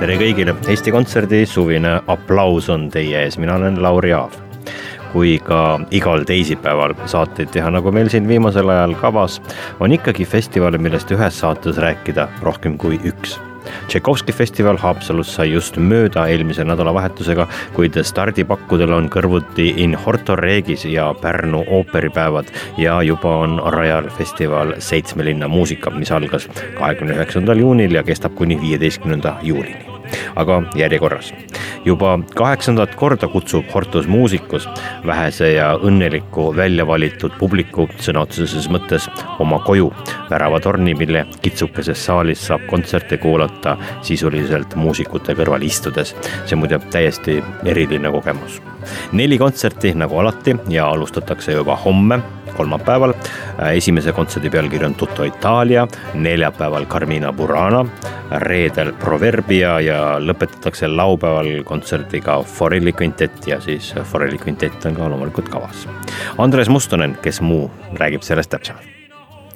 tere kõigile, Eesti Kontserdi suvine aplaus on teie ees, mina olen Lauri Aav. kui ka igal teisipäeval saateid teha, nagu meil siin viimasel ajal kavas, on ikkagi festivale, millest ühes saates rääkida rohkem kui üks. Tšaikovski festival Haapsalus sai just mööda eelmise nädalavahetusega, kuid stardipakkudel on kõrvuti In Horto Regis ja Pärnu ooperipäevad ja juba on rajal festival Seitsme linna muusika, mis algas kahekümne üheksandal juunil ja kestab kuni viieteistkümnenda juulini aga järjekorras. juba kaheksandat korda kutsub Hortus Musicus vähese ja õnneliku välja valitud publiku sõna otseses mõttes oma koju väravatorni, mille kitsukeses saalis saab kontserte kuulata sisuliselt muusikute kõrval istudes. see on muide täiesti eriline kogemus. neli kontserti nagu alati ja alustatakse juba homme kolmapäeval. esimese kontserdi pealkiri on Tutto Itaalia, neljapäeval Carmina Burana, reedel Proverbia ja lõpetatakse laupäeval kontserdiga Forelli kvintett ja siis Forelli kvintett on ka loomulikult kavas. Andres Mustonen, kes muu, räägib sellest täpsemalt.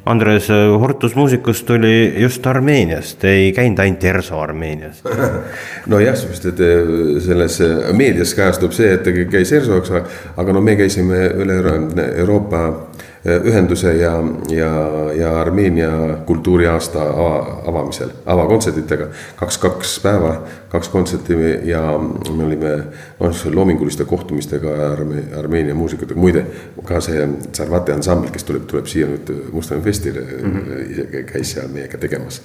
Andres, Hortus muusikust tuli just Armeeniast, ei käinud ainult ERSO Armeenias. Nojah, sest et eh, selles meedias kajastub see, et käis ERSO, eks ole, aga no me käisime üle Euroopa ühenduse ja, ja, ja Armeenia kultuuriaasta ava, avamisel, avakontserditega. kaks, kaks päeva, kaks kontserti ja me olime noh, loominguliste kohtumistega Arme, Armeenia muusikutega, muide ka see Sarvati ansambel, kes tuleb, tuleb siia nüüd Mustamäe festile mm, -hmm. käis seal meiega tegemas.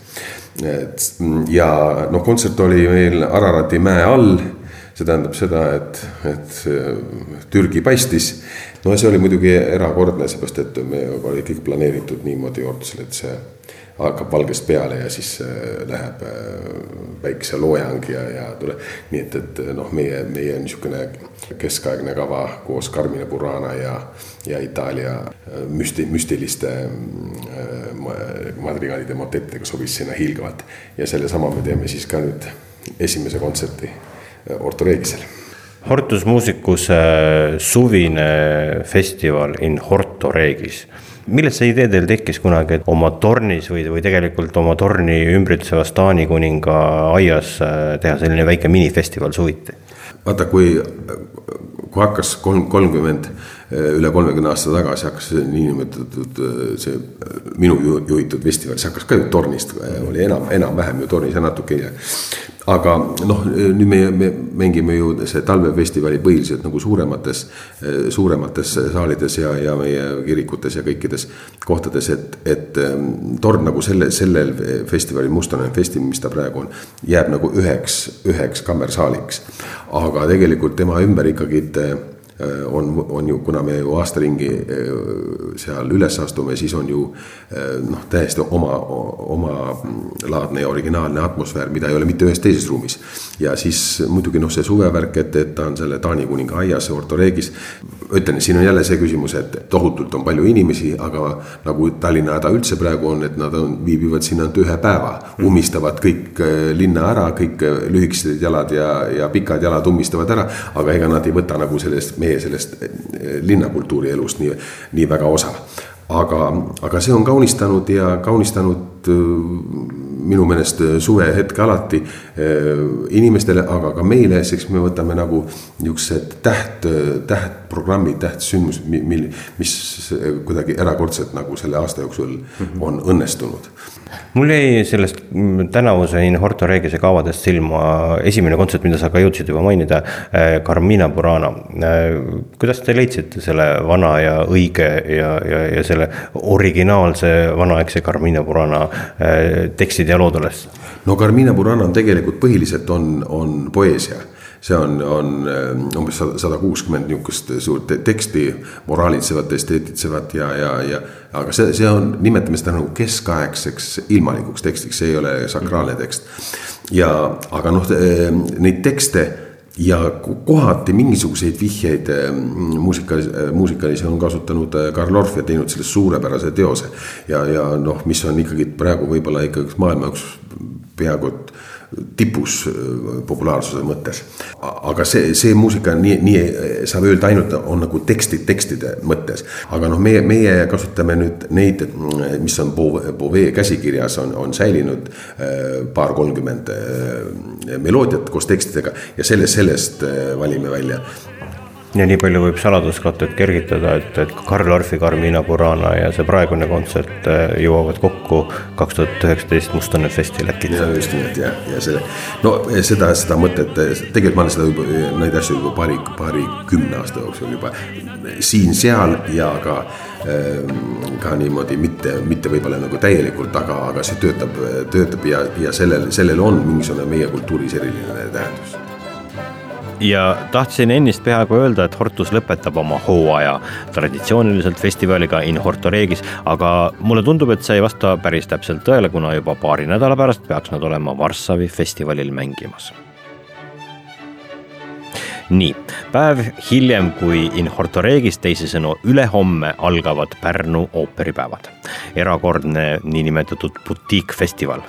et ja noh, kontsert oli meil Ararati mäe all see tähendab seda, et, et Türgi paistis. no see oli muidugi erakordne, seepärast et me oli kõik planeeritud niimoodi Ortusel, et see hakkab valgest peale ja siis läheb päikeseloojang ja, ja tuleb. nii et, et noh, meie, meie niisugune keskaegne kava koos Carmine Burana ja, ja Itaalia müsti-, müstiliste madrigaalide motettidega sobis sinna hiilgavalt. ja sellesama me teeme siis ka nüüd esimese kontserti Orto Reegisel. Hortus Musicus suvine festival in Horto Regis millest see idee teil tekkis kunagi, et oma tornis või, või tegelikult oma torni ümbritsevas Taani kuninga aias äh, teha selline väike minifestival suviti? vaata, kui, kui hakkas kolm, kolmkümmend, äh, üle kolmekümne aasta tagasi hakkas see niinimetatud äh, see minu juhitud festival, see hakkas ka ju tornist, oli enam, enam-vähem ju tornis ja natuke hiljem aga noh, nüüd me, me mängime ju see talvefestivali põhiliselt nagu suuremates, suuremates saalides ja, ja meie kirikutes ja kõikides kohtades, et, et ähm, torn nagu selle, sellel festivalil, Mustonen festival, mis ta praegu on, jääb nagu üheks, üheks kammersaaliks. aga tegelikult tema ümber ikkagi on, on ju, kuna me ju aasta ringi äh, seal üles astume, siis on ju äh, noh, täiesti oma, omalaadne ja originaalne atmosfäär, mida ei ole mitte ühes teises ruumis. ja siis muidugi noh, see suvevärk, et, et ta on selle Taani kuninga aias, Orto Regis. ütlen, siin on jälle see küsimus, et tohutult on palju inimesi, aga nagu Tallinna häda üldse praegu on, et nad on, viibivad siin ainult ühe päeva. ummistavad kõik linna ära, kõik lühikesed jalad ja, ja pikad jalad ummistavad ära, aga ega nad ei võta nagu sellest meie meie sellest eh, linnakultuuri elust nii, nii väga osa. aga, aga see on kaunistanud ja kaunistanud eh, minu meelest eh, suvehetke alati inimestele, aga ka meile, sest me võtame nagu niisugused täht, tähtprogrammid, tähtsündmused, mil, mis kuidagi erakordselt nagu selle aasta jooksul mhm. on õnnestunud mul jäi sellest tänavuse In Horto Regise kavadest silma esimene kontsert, mida sa ka jõudsid juba mainida, äh, Carmina Burana. Äh, kuidas te leidsite selle vana ja õige ja, ja, ja selle originaalse vanaaegse Carmina Burana äh, tekstid ja lood üles? no Carmina Burana on tegelikult põhiliselt on, on poeesia see on, on äh, umbes sada kuuskümmend niisugust suurt teksti, moraalitsevat, esteetitsevat ja, ja, ja. aga see, see on, nimetame seda nagu keskaegseks ilmalikuks tekstiks, see ei ole sakraalne tekst. ja, aga noh, neid tekste ja kohati mingisuguseid vihjeid muusikalis-, muusikalisi on kasutanud Karl Orff ja teinud sellest suurepärase teose. ja, ja noh, mis on ikkagi praegu võib-olla ikkagi maailma üks peaaegu tipus äh, populaarsuse mõttes. aga see, see muusika nii, nii saab öelda ainult on nagu tekstid tekstide mõttes. aga noh, meie, meie kasutame nüüd neid, mis on Bovee käsikirjas on, on säilinud äh, paar-kolmkümmend äh, meloodiat koos tekstidega ja sellest, sellest valime välja ja nii palju võib saladuskatted kergitada, et, et Karl Orfi Carmina Burana ja see praegune kontsert äh, jõuavad kokku kaks tuhat üheksateist Mustonen Festi Läkit. ja just nimelt ja, ja selle, no seda, seda mõtet, tegelikult ma olen seda juba, neid asju juba paari, paarikümne aasta jooksul juba siin-seal ja ka ähm, ka niimoodi mitte, mitte võib-olla nagu täielikult, aga, aga see töötab, töötab ja, ja sellel, sellel on mingisugune meie kultuuris eriline tähendus ja tahtsin ennist peaaegu öelda, et Hortus lõpetab oma hooaja traditsiooniliselt festivaliga In Horto Regis, aga mulle tundub, et see ei vasta päris täpselt tõele, kuna juba paari nädala pärast peaks nad olema Varssavi festivalil mängimas nii, päev hiljem kui In Horto Regis, teisisõnu ülehomme algavad Pärnu ooperipäevad. erakordne niinimetatud butiikfestival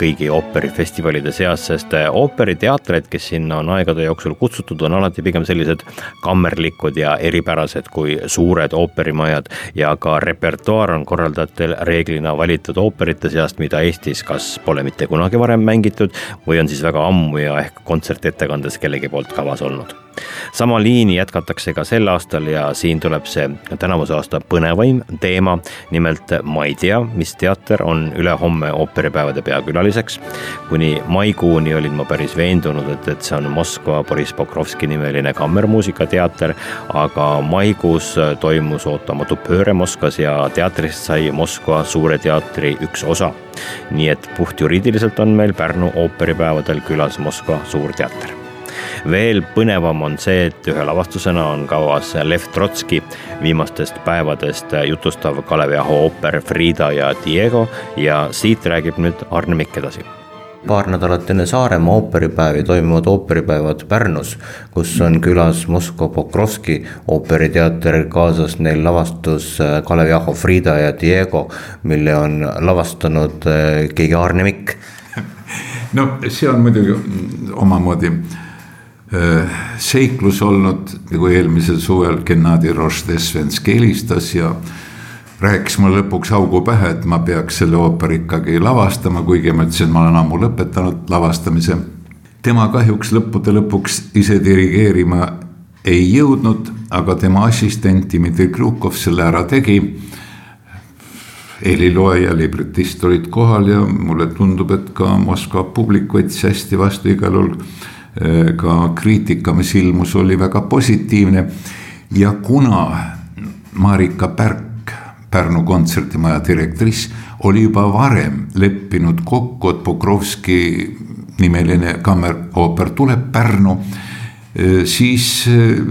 kõigi ooperifestivalide seas, sest äh, ooperiteatreid, kes sinna on aegade jooksul kutsutud, on alati pigem sellised kammerlikud ja eripärased kui suured ooperimajad. Ja ka repertuaar on korraldajatel reeglina valitud ooperite seast, mida Eestis kas pole mitte kunagi varem mängitud või on siis väga ammu ja ehk kontsertettekandes kellegi poolt kavas olnud sama liini jätkatakse ka sel aastal ja siin tuleb see tänavuse aasta põnevaim teema. nimelt ma ei tea, mis teater on ülehomme ooperipäevade peakülaliseks. kuni maikuuni olin ma päris veendunud, et, et see on Moskva Boriss Pokrovski nimeline kammermuusikateater. aga maikuus toimus ootamatu pööre Moskvas ja teatrist sai Moskva Suure Teatri üks osa. nii et puhtjuriidiliselt on meil Pärnu ooperipäevadel külas Moskva Suurteater veel põnevam on see, et ühe lavastusena on kavas Lev Trotski viimastest päevadest jutustav Kalevi Aho ooper Frida ja Diego ja siit räägib nüüd Arne Mikk edasi paar nädalat enne Saaremaa ooperipäevi toimuvad ooperipäevad Pärnus, kus on külas Moskva Pokrovski ooperiteater, kaasas neil lavastus Kalev Jaho, Frida ja Diego, mille on lavastanud eh, keegi Arne Mikk. no see on muidugi omamoodi Äh, seiklus olnud, nagu eelmisel suvel Gennadi Roždesvenski helistas ja rääkis mulle lõpuks augu pähe, et ma peaks selle ooperi ikkagi lavastama, kuigi ma ütlesin, ma olen ammu lõpetanud lavastamise. tema kahjuks lõppude lõpuks ise dirigeerima ei jõudnud, aga tema assistent Dmitri Krukov selle ära tegi. helilooja, libretist olid kohal ja mulle tundub, et ka Moskva publik võttis hästi vastu igal juhul Äh, ka kriitika, mis ilmus, oli väga positiivne. ja kuna Marika Pärk, Pärnu kontserdimaja direktriss, oli juba varem leppinud kokku, et Pokrovski nimeline kammerooper tuleb Pärnu, äh, siis äh,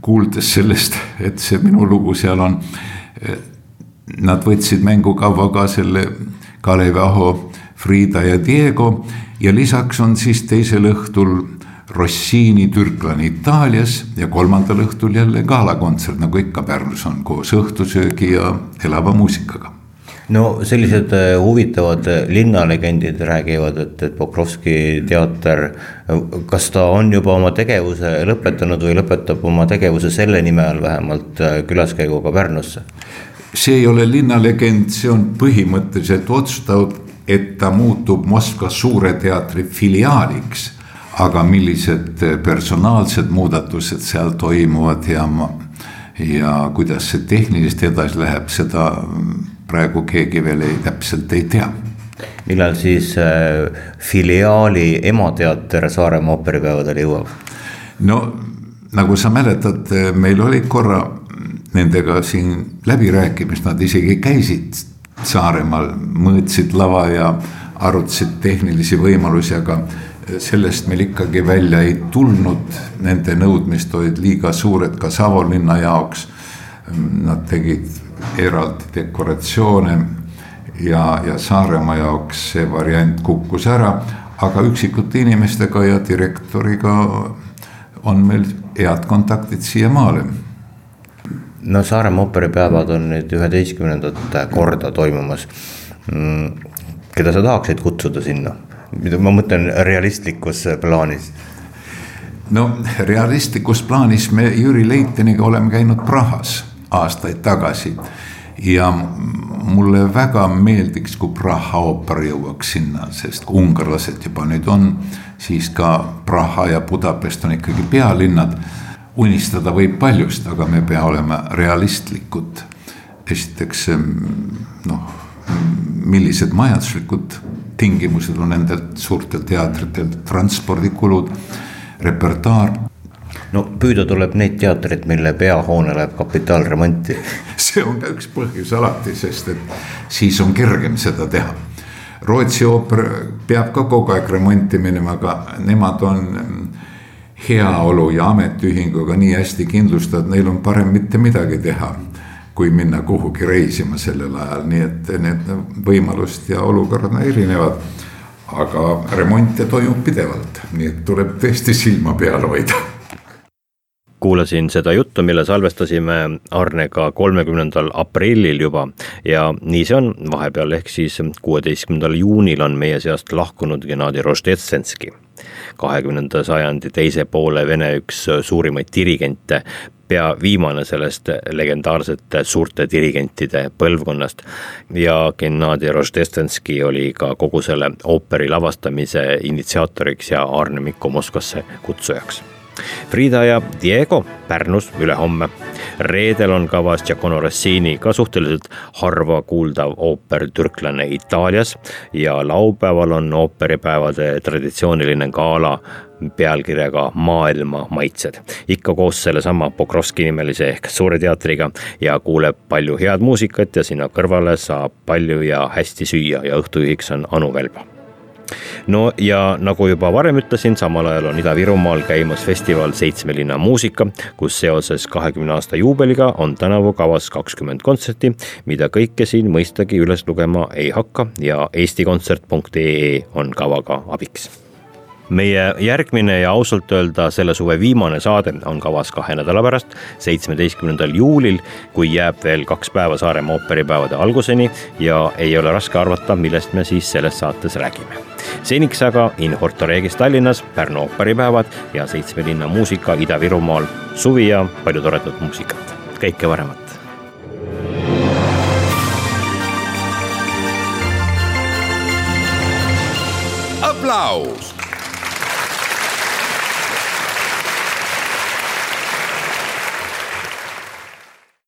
kuuldes sellest, et see minu lugu seal on, nad võtsid mängukavva ka selle Kalev Aho, Frida ja Diego ja lisaks on siis teisel õhtul Rossini türklane Itaalias ja kolmandal õhtul jälle galakontsert, nagu ikka Pärnus on, koos õhtusöögi ja elava muusikaga no sellised äh, huvitavad äh, linnalegendid räägivad, et, et Pokrovski teater, kas ta on juba oma tegevuse lõpetanud või lõpetab oma tegevuse selle nime all vähemalt äh, külaskäiguga Pärnusse? see ei ole linnalegend, see on põhimõtteliselt otsustatud, et ta muutub Moskva Suure Teatri filiaaliks aga millised personaalsed muudatused seal toimuvad ja, ja kuidas see tehniliselt edasi läheb, seda praegu keegi veel ei, täpselt ei tea. millal siis äh, filiaali emateater Saaremaa ooperipäevadele jõuab? no nagu sa mäletad, meil oli korra nendega siin läbirääkimist, nad isegi käisid Saaremaal, mõõtsid lava ja arutasid tehnilisi võimalusi, aga sellest meil ikkagi välja ei tulnud, nende nõudmised olid liiga suured ka Savolinna jaoks. Nad tegid eraldi dekoratsioone ja, ja Saaremaa jaoks see variant kukkus ära, aga üksikute inimestega ja direktoriga on meil head kontaktid siiamaale no Saaremaa ooperipäevad on nüüd üheteistkümnendat korda toimumas. Mm, keda sa tahaksid kutsuda sinna, ma mõtlen realistlikus plaanis no realistlikus plaanis me Jüri Leiteniga oleme käinud Prahas aastaid tagasi. ja mulle väga meeldiks, kui Praha ooper jõuaks sinna, sest ungarlased juba nüüd on, siis ka Praha ja Budapest on ikkagi pealinnad unistada võib paljust, aga me pea olema realistlikud. esiteks noh, millised majanduslikud tingimused on nendel suurtel teatritel, transpordikulud, repertuaar. no püüda tuleb neid teatreid, mille peahoone läheb kapitaalremonti. see on ka üks põhjus alati, sest et siis on kergem seda teha. Rootsi ooper peab ka kogu aeg remonti minema, aga nemad on heaolu ja ametiühinguga nii hästi kindlustatud, neil on parem mitte midagi teha. Kui minna kuhugi reisima sellel ajal, nii et need võimalused ja olukorrad erinevad. aga remonte toimub pidevalt, nii et tuleb tõesti silma peal hoida kuulasin seda juttu, mille salvestasime Arnega kolmekümnendal aprillil juba. Ja nii see on, vahepeal ehk siis kuueteistkümnendal juunil on meie seast lahkunud Gennadi Roždetsenski kahekümnenda sajandi teise poole Vene üks suurimaid dirigente, pea viimane sellest legendaarsete suurte dirigentide põlvkonnast. ja Gennadi Roždestenski oli ka kogu selle ooperi lavastamise initsiaatoriks ja Arne Mikko Moskvasse kutsujaks Frida ja Diego Pärnus ülehomme. reedel on kavas Giacomo Rossini ka suhteliselt harva kuuldav ooper Türklane Itaalias ja laupäeval on ooperipäevade traditsiooniline gala pealkirjaga Maailma maitsed. ikka koos sellesama Pokrovski nimelise ehk Suure teatriga ja kuuleb palju head muusikat ja sinna kõrvale saab palju ja hästi süüa ja õhtujuhiks on Anu Velba no ja nagu juba varem ütlesin, samal ajal on Ida-Virumaal käimas festival Seitsme linna muusika, kus seoses kahekümne aasta juubeliga on tänavu kavas kakskümmend kontserti, mida kõike siin mõistagi üles lugema ei hakka ja eestikontsert.ee on kavaga abiks meie järgmine ja ausalt öelda selle suve viimane saade on kavas kahe nädala pärast, seitsmeteistkümnendal juulil, kui jääb veel kaks päeva Saaremaa ooperipäevade alguseni ja ei ole raske arvata, millest me siis selles saates räägime. seniks aga In Horto Regis Tallinnas, Pärnu ooperipäevad ja Seitsme linna muusika Ida-Virumaal, suvi ja palju toredat muusikat, kõike paremat. aplaus